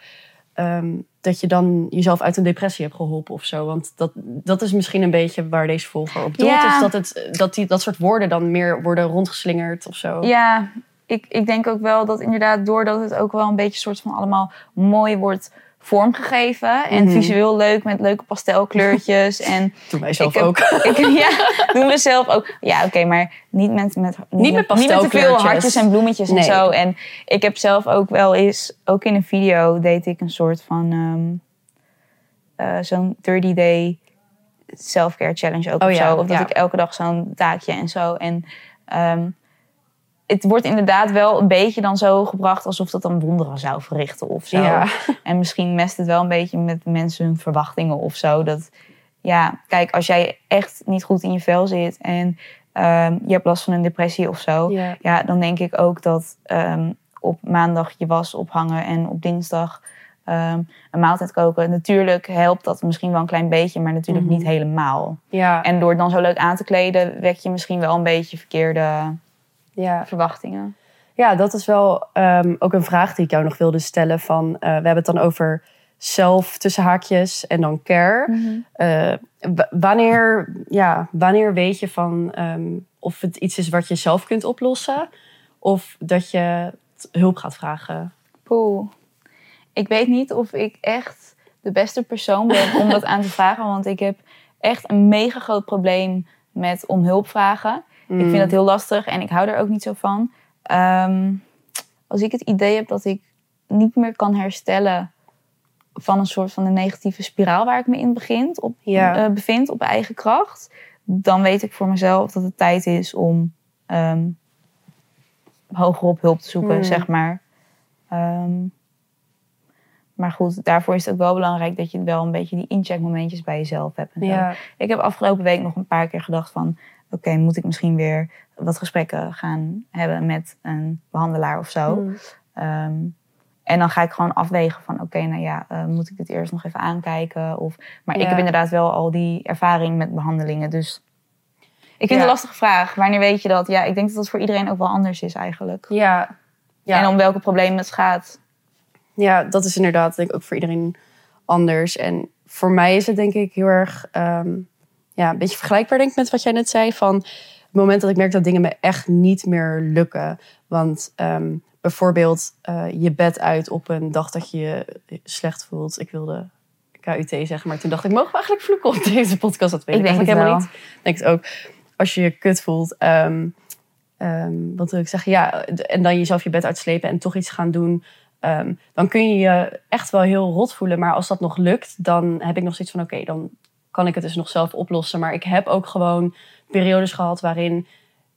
dat je dan jezelf uit een depressie hebt geholpen of zo. Want dat, dat is misschien een beetje waar deze volger op doelt. Ja. Is dat, het, dat die, dat soort woorden dan meer worden rondgeslingerd of zo. Ja, ik, ik denk ook wel dat inderdaad doordat het ook wel een beetje soort van allemaal mooi wordt vormgegeven. En Mhm. visueel leuk met leuke pastelkleurtjes. en Toen wij zelf ik heb- ook. ik, ja, doen we zelf ook. Ja, oké, maar niet met, met, Niet met Niet met te veel hartjes en bloemetjes Nee. en zo. En ik heb zelf ook wel eens, ook in een video, deed ik een soort van ehm, eh, zo'n 30-day self-care challenge ook Oh of ja, zo. Of dat ja. ik elke dag zo'n taakje en zo. En ehm, het wordt inderdaad wel een beetje dan zo gebracht alsof dat dan wonderen zou verrichten of zo. Ja. En misschien mest het wel een beetje met mensen hun verwachtingen of zo. Dat, ja, kijk, als jij echt niet goed in je vel zit en ehm, je hebt last van een depressie of zo, Ja. ja, dan denk ik ook dat ehm, op maandag je was ophangen en op dinsdag ehm, een maaltijd koken. Natuurlijk helpt dat misschien wel een klein beetje, maar natuurlijk Mhm. niet helemaal. Ja. En door het dan zo leuk aan te kleden, wek je misschien wel een beetje verkeerde ja. verwachtingen. Ja, dat is wel ehm, ook een vraag die ik jou nog wilde stellen. Van, eh, we hebben het dan over zelf tussen haakjes en dan care. Eh, w- wanneer, ja, wanneer weet je van ehm, of het iets is wat je zelf kunt oplossen? Of dat je hulp gaat vragen? Poeh. Ik weet niet of ik echt de beste persoon ben om dat aan te vragen. Want ik heb echt een mega groot probleem met om hulp vragen. Ik vind dat heel lastig en ik hou er ook niet zo van. Ehm, als ik het idee heb dat ik niet meer kan herstellen van een soort van een negatieve spiraal waar ik me in begint, op, Ja. eh, bevind op eigen kracht, dan weet ik voor mezelf dat het tijd is om ehm hogerop hulp te zoeken, Hmm. zeg maar. Ehm, maar goed, daarvoor is het ook wel belangrijk dat je wel een beetje die incheckmomentjes bij jezelf hebt. en zo. Ja, Ik heb afgelopen week nog een paar keer gedacht van... oké, moet ik misschien weer wat gesprekken gaan hebben met een behandelaar of zo. Mm. Ehm, en dan ga ik gewoon afwegen van... oké, nou ja, eh, moet ik dit eerst nog even aankijken? Of, maar ik heb inderdaad wel al die ervaring met behandelingen, dus... Ik vind het een lastige vraag. Wanneer weet je dat? Ja, ik denk dat dat voor iedereen ook wel anders is eigenlijk. ja. ja. En om welke problemen het gaat. Ja, dat is inderdaad denk ik ook voor iedereen anders. En voor mij is het denk ik heel erg ehm, ja, een beetje vergelijkbaar denk ik met wat jij net zei. Van het moment dat ik merk dat dingen me echt niet meer lukken. Want ehm, bijvoorbeeld eh, je bed uit op een dag dat je je slecht voelt. Ik wilde KUT zeggen, maar toen dacht ik, mogen we eigenlijk vloeken op deze podcast? Dat weet Ik ik, denk eigenlijk helemaal niet. Ik denk het ook. Als je je kut voelt, ehm, ehm, wat wil ik zeggen? Ja, en dan jezelf je bed uitslepen en toch iets gaan doen. dan kun je je echt wel heel rot voelen. Maar als dat nog lukt, dan heb ik nog zoiets van... oké, dan kan ik het dus nog zelf oplossen. Maar ik heb ook gewoon periodes gehad waarin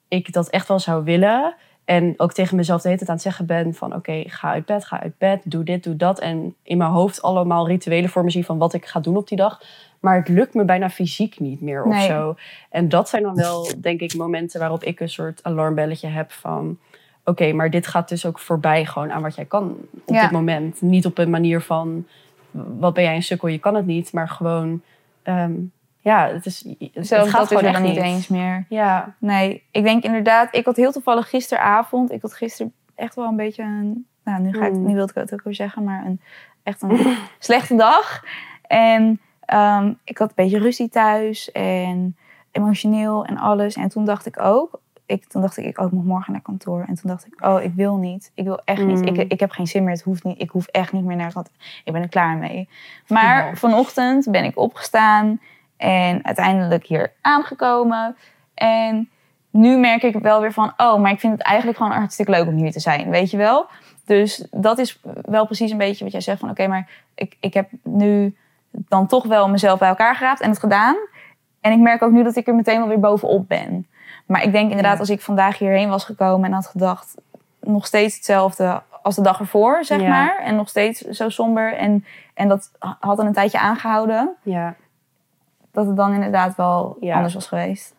ik dat echt wel zou willen. En ook tegen mezelf de hele tijd aan het zeggen ben van... oké, ga uit bed, ga uit bed, doe dit, doe dat. En in mijn hoofd allemaal rituelen voor me zien van wat ik ga doen op die dag. Maar het lukt me bijna fysiek niet meer of Nee. zo. En dat zijn dan wel, denk ik, momenten waarop ik een soort alarmbelletje heb van... Oké, maar dit gaat dus ook voorbij gewoon aan wat jij kan op Ja. dit moment. Niet op een manier van, wat ben jij een sukkel, je kan het niet. Maar gewoon, ehm, ja, het, is, het Zelfs gaat dat is gewoon er echt niet niet eens meer. Ja, Nee, ik denk inderdaad, ik had heel toevallig gisteravond, ik had gisteren echt wel een beetje een, nou nu ga ik, Mm. nu wilde ik het ook weer zeggen, maar een, echt een slechte dag. En ehm, ik had een beetje ruzie thuis en emotioneel en alles. En toen dacht ik ook, ik, toen dacht ik, ik, oh, ik moet morgen naar kantoor. En toen dacht ik, oh, ik wil niet. Ik wil echt niet. Mm. Ik, ik heb geen zin meer. Het hoeft niet. Ik hoef echt niet meer naar kantoor. Ik ben er klaar mee. Maar Ja. vanochtend ben ik opgestaan en uiteindelijk hier aangekomen. En nu merk ik wel weer van, oh, maar ik vind het eigenlijk gewoon hartstikke leuk om hier te zijn, weet je wel? Dus dat is wel precies een beetje wat jij zegt van, oké, maar ik, ik heb nu dan toch wel mezelf bij elkaar geraapt en het gedaan. En ik merk ook nu dat ik er meteen wel weer bovenop ben. Maar ik denk inderdaad, als ik vandaag hierheen was gekomen en had gedacht, nog steeds hetzelfde als de dag ervoor, zeg Ja. maar. En nog steeds zo somber. En, en dat had dan een tijdje aangehouden. ja. Dat het dan inderdaad wel Ja. anders was geweest.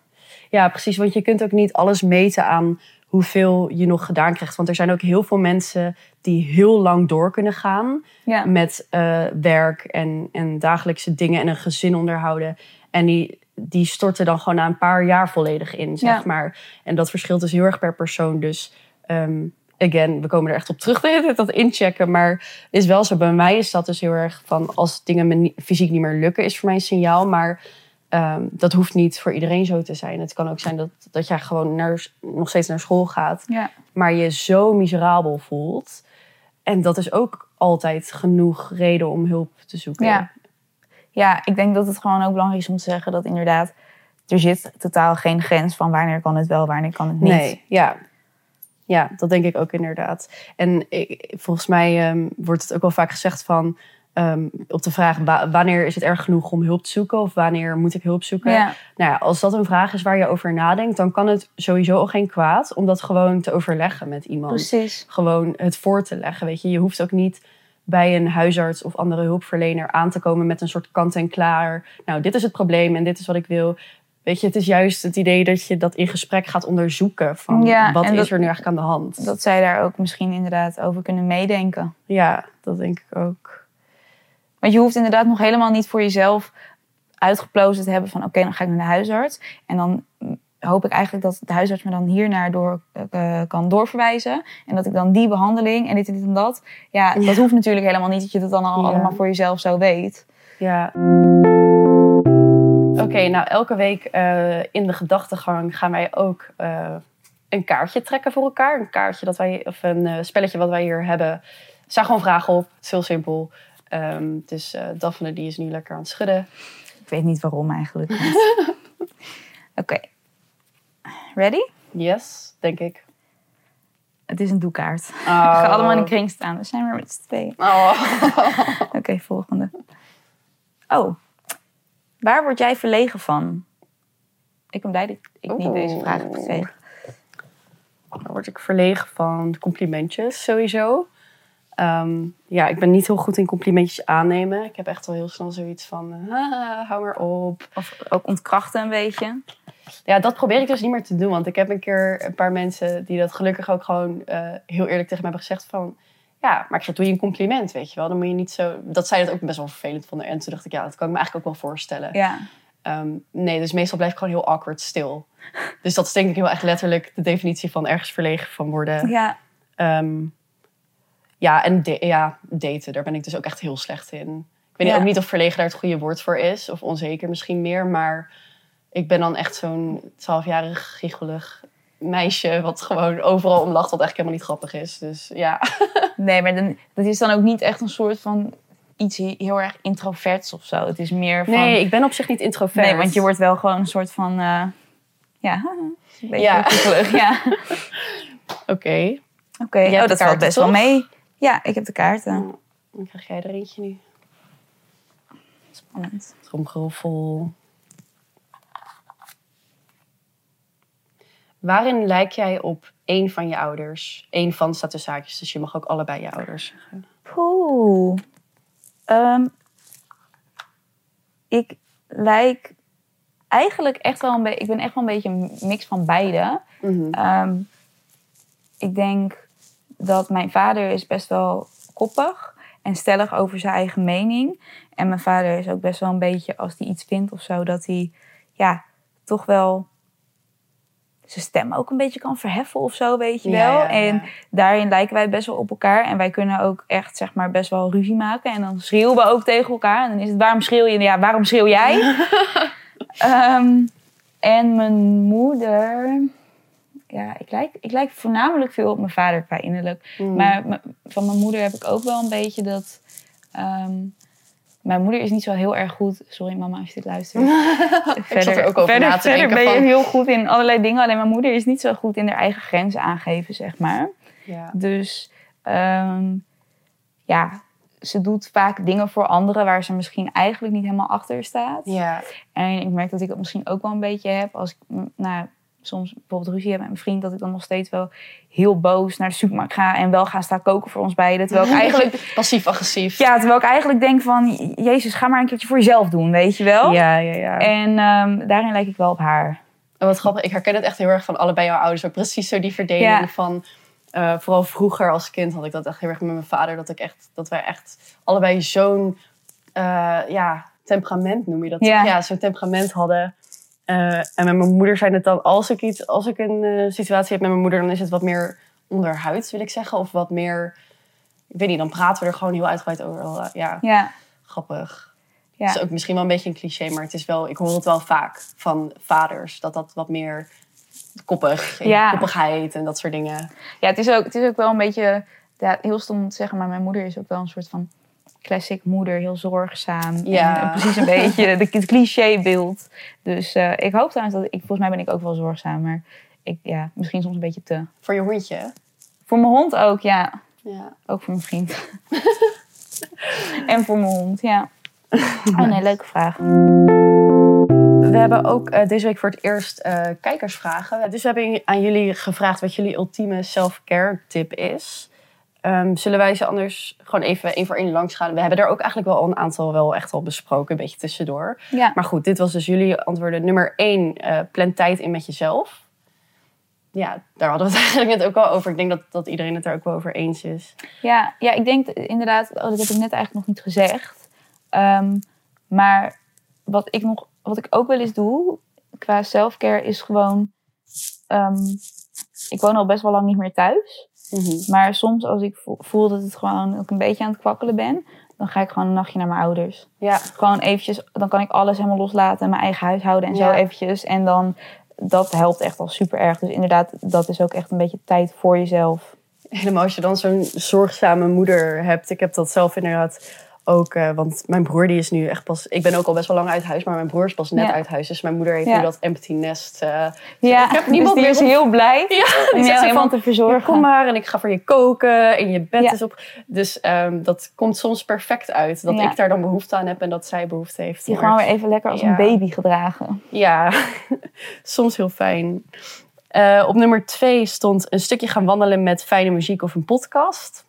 Ja, precies. Want je kunt ook niet alles meten aan hoeveel je nog gedaan krijgt. Want er zijn ook heel veel mensen die heel lang door kunnen gaan Ja. met eh, werk en, en dagelijkse dingen en een gezin onderhouden. En die, die storten dan gewoon na een paar jaar volledig in, zeg Ja. maar. En dat verschilt dus heel erg per persoon. Dus ehm, again, we komen er echt op terug, de dat inchecken. Maar het is wel zo, bij mij is dat dus heel erg van... als dingen me niet- fysiek niet meer lukken, is voor mij een signaal. Maar ehm, dat hoeft niet voor iedereen zo te zijn. Het kan ook zijn dat, dat jij gewoon naar, nog steeds naar school gaat... Ja. maar je zo miserabel voelt. En dat is ook altijd genoeg reden om hulp te zoeken. Ja. Ja, ik denk dat het gewoon ook belangrijk is om te zeggen dat inderdaad... er zit totaal geen grens van wanneer kan het wel, wanneer kan het niet. Nee, ja. Ja, dat denk ik ook inderdaad. En ik, volgens mij ehm, wordt het ook wel vaak gezegd van... ehm, op de vraag wa- wanneer is het erg genoeg om hulp te zoeken... of wanneer moet ik hulp zoeken? Ja. Nou ja, als dat een vraag is waar je over nadenkt... dan kan het sowieso al geen kwaad om dat gewoon te overleggen met iemand. Precies. gewoon het voor te leggen. Weet je, je hoeft ook niet bij een huisarts of andere hulpverlener aan te komen met een soort kant-en-klaar. Nou, dit is het probleem en dit is wat ik wil. Weet je, het is juist het idee dat je dat in gesprek gaat onderzoeken. Van Ja, wat is dat- er nu eigenlijk aan de hand? Dat zij daar ook misschien inderdaad over kunnen meedenken. Ja, dat denk ik ook. Want je hoeft inderdaad nog helemaal niet voor jezelf uitgeplozen te hebben van... oké, dan ga ik naar de huisarts. En dan hoop ik eigenlijk dat de huisarts me dan hiernaar door, eh, kan doorverwijzen. En dat ik dan die behandeling en dit en dit en dat. Ja, dat hoeft natuurlijk helemaal niet dat je dat dan al Ja. allemaal voor jezelf zo weet. Ja. Oké, nou elke week eh, in de gedachtegang gaan wij ook eh, een kaartje trekken voor elkaar. Een kaartje dat wij, of een spelletje wat wij hier hebben. Staan gewoon vragen op. Het is heel simpel. Ehm, dus Daphne die is nu lekker aan het schudden. Ik weet niet waarom eigenlijk. Oké. Ready? Yes, denk ik. Het is een doekaart. Oh. We gaan allemaal in een kring staan. We zijn weer met z'n tweeën. Oh. Oké, volgende. Oh. Waar word jij verlegen van? Ik ben blij dat ik niet Oeh. deze vraag heb gekregen. Daar word ik verlegen van complimentjes sowieso. Ehm, ja, ik ben niet heel goed in complimentjes aannemen. Ik heb echt wel heel snel zoiets van, ah, hou maar op. Of ook ontkrachten een beetje. Ja, dat probeer ik dus niet meer te doen. Want ik heb een keer een paar mensen die dat gelukkig ook gewoon eh, heel eerlijk tegen me hebben gezegd van... Ja, maar ik zeg, doe je een compliment, weet je wel. Dan moet je niet zo... Dat zij dat ook best wel vervelend vonden. En toen dacht ik, ja, dat kan ik me eigenlijk ook wel voorstellen. Ja. Ehm, nee, dus meestal blijf ik gewoon heel awkward stil. Dus dat is denk ik heel erg letterlijk de definitie van ergens verlegen van worden. Ja. Ehm, ja, en ja, daten, daar ben ik dus ook echt heel slecht in. Ik weet Ja. ook niet of verlegen daar het goede woord voor is. Of onzeker misschien meer. Maar ik ben dan echt zo'n twaalfjarig, giechelig meisje... wat gewoon overal om lacht, wat eigenlijk helemaal niet grappig is. Dus ja. Nee, maar dan, dat is dan ook niet echt een soort van iets heel erg introverts of zo. Het is meer van... Nee, ik ben op zich niet introvert. Nee, want je wordt wel gewoon een soort van... eh, ja, een beetje Ja. kiekelig, ja. Oké, Oké, oh, dat valt kaarten, best wel mee. Ja, ik heb de kaarten. dan krijg jij er eentje nu. Spannend. Tromgeroffel. Waarin lijk jij op één van je ouders? Eén van staat tussen haakjes, dus je mag ook allebei je ouders zeggen. Poeh. Ehm, ik lijk eigenlijk echt wel een beetje... Ik ben echt wel een beetje een mix van beide. Ehm, ik denk dat mijn vader is best wel koppig en stellig over zijn eigen mening. En mijn vader is ook best wel een beetje, als hij iets vindt of zo, dat hij ja, toch wel zijn stem ook een beetje kan verheffen of zo, weet je wel. ja, ja. En daarin lijken wij best wel op elkaar. En wij kunnen ook echt, zeg maar, best wel ruzie maken. En dan schreeuwen we ook tegen elkaar. En dan is het, waarom schreeuw je? Ja, waarom schreeuw jij? Ehm, en mijn moeder... Ja, ik lijk, ik lijk voornamelijk veel op mijn vader qua innerlijk. Mm. Maar van mijn moeder heb ik ook wel een beetje dat... ehm, mijn moeder is niet zo heel erg goed... Sorry mama als je dit luistert. ik zat er ook over verder, na te verder ben je heel goed in allerlei dingen. Alleen mijn moeder is niet zo goed in haar eigen grenzen aangeven, zeg maar. Ja. Dus ehm, ja, ze doet vaak dingen voor anderen... waar ze misschien eigenlijk niet helemaal achter staat. ja. En ik merk dat ik dat misschien ook wel een beetje heb. Als ik nou, soms bijvoorbeeld ruzie heb met mijn vriend... dat ik dan nog steeds wel heel boos naar de supermarkt ga... en wel ga staan koken voor ons beiden. Terwijl ik eigenlijk, Passief-agressief. ja, terwijl ik eigenlijk denk van... Jezus, ga maar een keertje voor jezelf doen, weet je wel? ja, ja. ja. En ehm, daarin lijk ik wel op haar. En wat grappig, ik herken het echt heel erg van allebei jouw ouders. Precies zo die verdeling Ja. van... eh, vooral vroeger als kind had ik dat echt heel erg met mijn vader. Dat, ik echt, dat wij echt allebei zo'n eh, ja, temperament, noem je dat? Ja. ja zo'n temperament hadden. Eh, en met mijn moeder zijn het dan, als ik, iets, als ik een eh, situatie heb met mijn moeder... dan is het wat meer onderhuid, wil ik zeggen. Of wat meer, ik weet niet, dan praten we er gewoon heel uitgebreid over. Eh, Ja, Ja, grappig. ja. Het is ook misschien wel een beetje een cliché, maar het is wel, ik hoor het wel vaak van vaders. Dat dat wat meer koppig, Ja. koppigheid en dat soort dingen. ja het, is ook, het is ook wel een beetje... Ja, heel stom om te zeggen, maar mijn moeder is ook wel een soort van... classic moeder, heel zorgzaam. Ja. En, eh, precies een beetje de, het clichébeeld. Dus eh, ik hoop trouwens dat... Ik, volgens mij ben ik ook wel zorgzaam, maar... Ik, ja, misschien soms een beetje te. Voor je hondje. Voor mijn hond ook, ja. Ja. Ook voor mijn vriend. en voor mijn hond, ja. Oh nee, leuke vraag. We hebben ook eh, deze week voor het eerst eh, kijkersvragen. Dus we hebben aan jullie gevraagd wat jullie ultieme self-care tip is. Ehm, zullen wij ze anders gewoon even één voor één langs gaan? We hebben er ook eigenlijk wel een aantal wel echt al besproken, een beetje tussendoor. Ja. Maar goed, dit was dus jullie antwoorden. Nummer één, eh, plan tijd in met jezelf. Ja, daar hadden we het eigenlijk net ook al over. Ik denk dat, dat iedereen het er ook wel over eens is. Ja, ja, ik denk inderdaad, oh, dat heb ik net eigenlijk nog niet gezegd. Ehm, maar wat ik, nog, wat ik ook wel eens doe qua selfcare is gewoon... ehm, ik woon al best wel lang niet meer thuis. Mhm. Maar soms als ik vo- voel dat het gewoon ook een beetje aan het kwakkelen ben... dan ga ik gewoon een nachtje naar mijn ouders. Ja, Gewoon eventjes, dan kan ik alles helemaal loslaten. Mijn eigen huishouden en zo eventjes. En dan, dat helpt echt al super erg. Dus inderdaad, dat is ook echt een beetje tijd voor jezelf. helemaal als je dan zo'n zorgzame moeder hebt. Ik heb dat zelf inderdaad ook. eh, want mijn broer die is nu echt pas... Ik ben ook al best wel lang uit huis, maar mijn broer is pas net Ja. uit huis. Dus mijn moeder heeft Ja. nu dat empty nest. eh, Ja, ik heb niemand dus die meer is heel blij Ja, om jou helemaal van, te verzorgen. Kom maar en ik ga voor je koken en je bed Ja. is op. Dus ehm, dat komt soms perfect uit. Dat Ja. ik daar dan behoefte aan heb en dat zij behoefte heeft. Die Maar gewoon weer even lekker als Ja. een baby gedragen. Ja, soms heel fijn. Eh, op nummer twee stond een stukje gaan wandelen met fijne muziek of een podcast.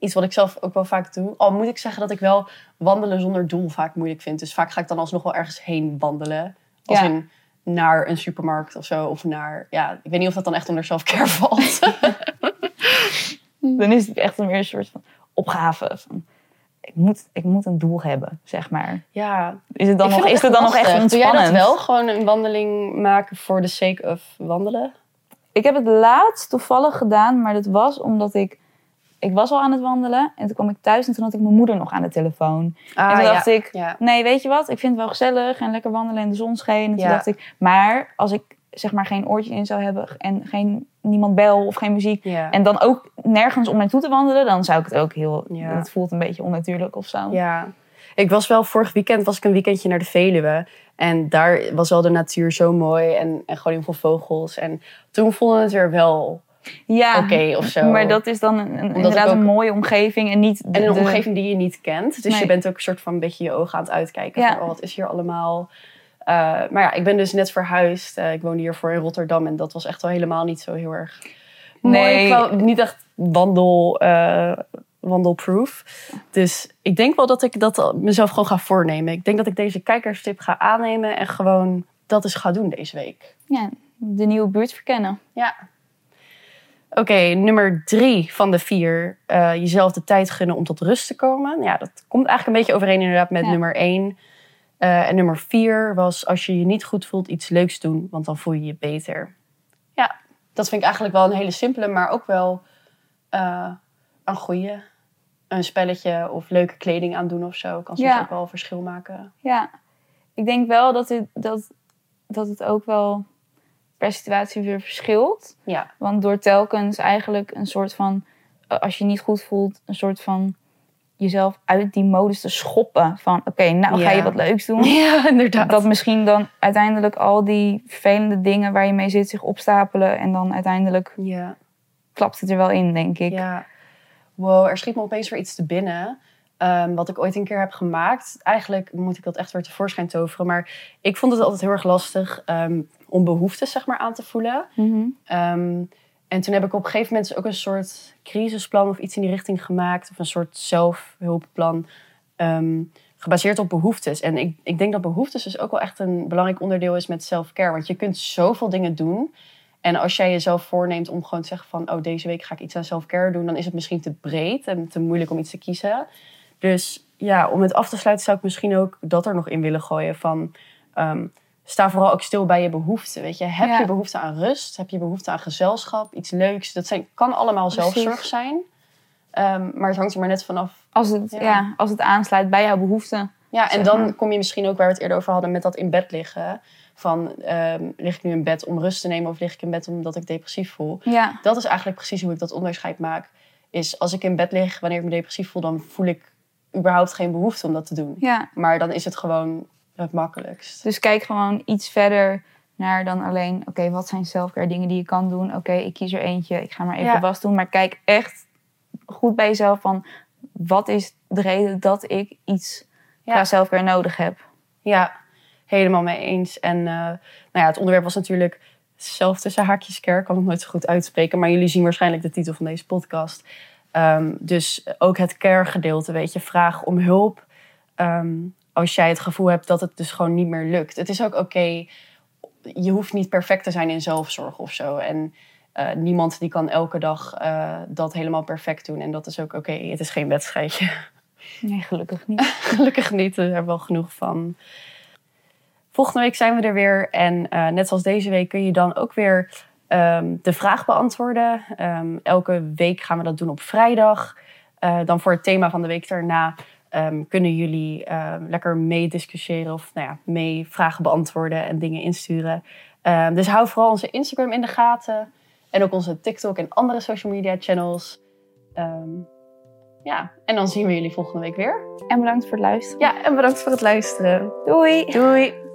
Iets wat ik zelf ook wel vaak doe. Al moet ik zeggen dat ik wel wandelen zonder doel vaak moeilijk vind. Dus vaak ga ik dan alsnog wel ergens heen wandelen. Als Ja. in naar een supermarkt of zo. Of naar, ja, ik weet niet of dat dan echt onder self-care valt. Dan is het echt meer een soort van opgave. Van, ik, moet, ik moet een doel hebben, zeg maar. ja, Is het dan, Ik nog, is het dan nog echt. Doe jij ontspannend? dat wel? Gewoon een wandeling maken voor de sake of wandelen? Ik heb het laatst toevallig gedaan, maar dat was omdat ik... Ik was al aan het wandelen en toen kwam ik thuis en toen had ik mijn moeder nog aan de telefoon. Ah, en toen dacht ja. ik, Ja. nee, weet je wat? Ik vind het wel gezellig en lekker wandelen en de zon scheen. En toen Ja. dacht ik, maar als ik zeg maar geen oortje in zou hebben en geen, niemand bel of geen muziek... En dan ook nergens om naartoe te wandelen, dan zou ik het ook heel... Het voelt een beetje onnatuurlijk of zo. Ja, ik was wel vorig weekend was ik een weekendje naar de Veluwe. En daar was wel de natuur zo mooi en, en gewoon heel veel vogels. En toen voelde het weer wel Ja, oké of zo. maar dat is dan een, inderdaad ook- een mooie omgeving en niet... en een de- omgeving die je niet kent. Dus Nee. je bent ook een soort van een beetje je ogen aan het uitkijken. Ja. Van, oh, wat is hier allemaal? Eh, maar ja, ik ben dus net verhuisd. Eh, ik woonde hiervoor in Rotterdam. En dat was echt wel helemaal niet zo heel erg mooi. Nee. Ik wou niet echt wandel, eh, wandelproof. Dus ik denk wel dat ik dat mezelf gewoon ga voornemen. Ik denk dat ik deze kijkerstip ga aannemen. En gewoon dat eens ga doen deze week. Ja, de nieuwe buurt verkennen. Ja. Oké, nummer drie van de vier. eh, jezelf de tijd gunnen om tot rust te komen. Ja, dat komt eigenlijk een beetje overeen inderdaad met Ja. nummer één. Eh, en nummer vier was als je je niet goed voelt iets leuks doen, want dan voel je je beter. Ja, dat vind ik eigenlijk wel een hele simpele, maar ook wel eh, een goeie. Een spelletje of leuke kleding aandoen of zo kan soms Ja. ook wel een verschil maken. Ja, ik denk wel dat het, dat, dat het ook wel per situatie weer verschilt. Ja, Want door telkens eigenlijk een soort van, eh, als je niet goed voelt, een soort van jezelf uit die modus te schoppen. Van oké, nou ga je wat leuks doen. ja inderdaad. Dat misschien dan uiteindelijk al die vervelende dingen waar je mee zit zich opstapelen. En dan uiteindelijk Ja. klapt het er wel in, denk ik. Ja. Wow, er schiet me opeens weer iets te binnen. Ehm, wat ik ooit een keer heb gemaakt. Eigenlijk moet ik dat echt weer tevoorschijn toveren. Maar ik vond het altijd heel erg lastig ehm, om behoeftes zeg maar, aan te voelen. Mhm. Ehm, en toen heb ik op een gegeven moment ook een soort crisisplan of iets in die richting gemaakt. Of een soort zelfhulpplan. gebaseerd op behoeftes. En ik, ik denk dat behoeftes dus ook wel echt een belangrijk onderdeel is met self-care. Want je kunt zoveel dingen doen. En als jij jezelf voorneemt om gewoon te zeggen van... oh, deze week ga ik iets aan self-care doen... dan is het misschien te breed en te moeilijk om iets te kiezen. Dus ja, om het af te sluiten zou ik misschien ook dat er nog in willen gooien van... ehm, sta vooral ook stil bij je behoeften. Weet je, heb Ja. je behoefte aan rust? Heb je behoefte aan gezelschap? Iets leuks? Dat zijn, kan allemaal Precies. zelfzorg zijn. Ehm, maar het hangt er maar net vanaf. Als, het, Ja. ja. als het aansluit bij jouw behoeften. Ja, en dan maar. kom je misschien ook waar we het eerder over hadden met dat in bed liggen. Van, ehm, lig ik nu in bed om rust te nemen of lig ik in bed omdat ik depressief voel? Ja, Dat is eigenlijk precies hoe ik dat onderscheid maak. Is als ik in bed lig wanneer ik me depressief voel, dan voel ik überhaupt geen behoefte om dat te doen. ja. Maar dan is het gewoon het makkelijkst. Dus kijk gewoon iets verder naar dan alleen... oké, wat zijn selfcare dingen die je kan doen? Oké, ik kies er eentje, ik ga maar even Ja. was doen. Maar kijk echt goed bij jezelf van... wat is de reden dat ik iets Ja. qua selfcare nodig heb? Ja, helemaal mee eens. En eh, nou ja, het onderwerp was natuurlijk zelf tussen haakjes care. Ik kan het nooit zo goed uitspreken. Maar jullie zien waarschijnlijk de titel van deze podcast. Ehm, dus ook het care gedeelte, weet je. Vraag om hulp. Ehm, als jij het gevoel hebt dat het dus gewoon niet meer lukt. Het is ook oké. je hoeft niet perfect te zijn in zelfzorg of zo. En eh, niemand die kan elke dag eh, dat helemaal perfect doen. En dat is ook oké. Het is geen wedstrijdje. Nee, gelukkig niet. Gelukkig niet, daar hebben we wel genoeg van. Volgende week zijn we er weer. En eh, net zoals deze week kun je dan ook weer ehm, de vraag beantwoorden. Ehm, elke week gaan we dat doen op vrijdag. Eh, dan voor het thema van de week daarna ehm, kunnen jullie lekker meediscussiëren of nou ja, mee vragen beantwoorden en dingen insturen. Dus hou vooral onze Instagram in de gaten. En ook onze TikTok en andere social media channels. Ja, en dan zien we jullie volgende week weer. En bedankt voor het luisteren. Ja, en bedankt voor het luisteren. Doei! Doei!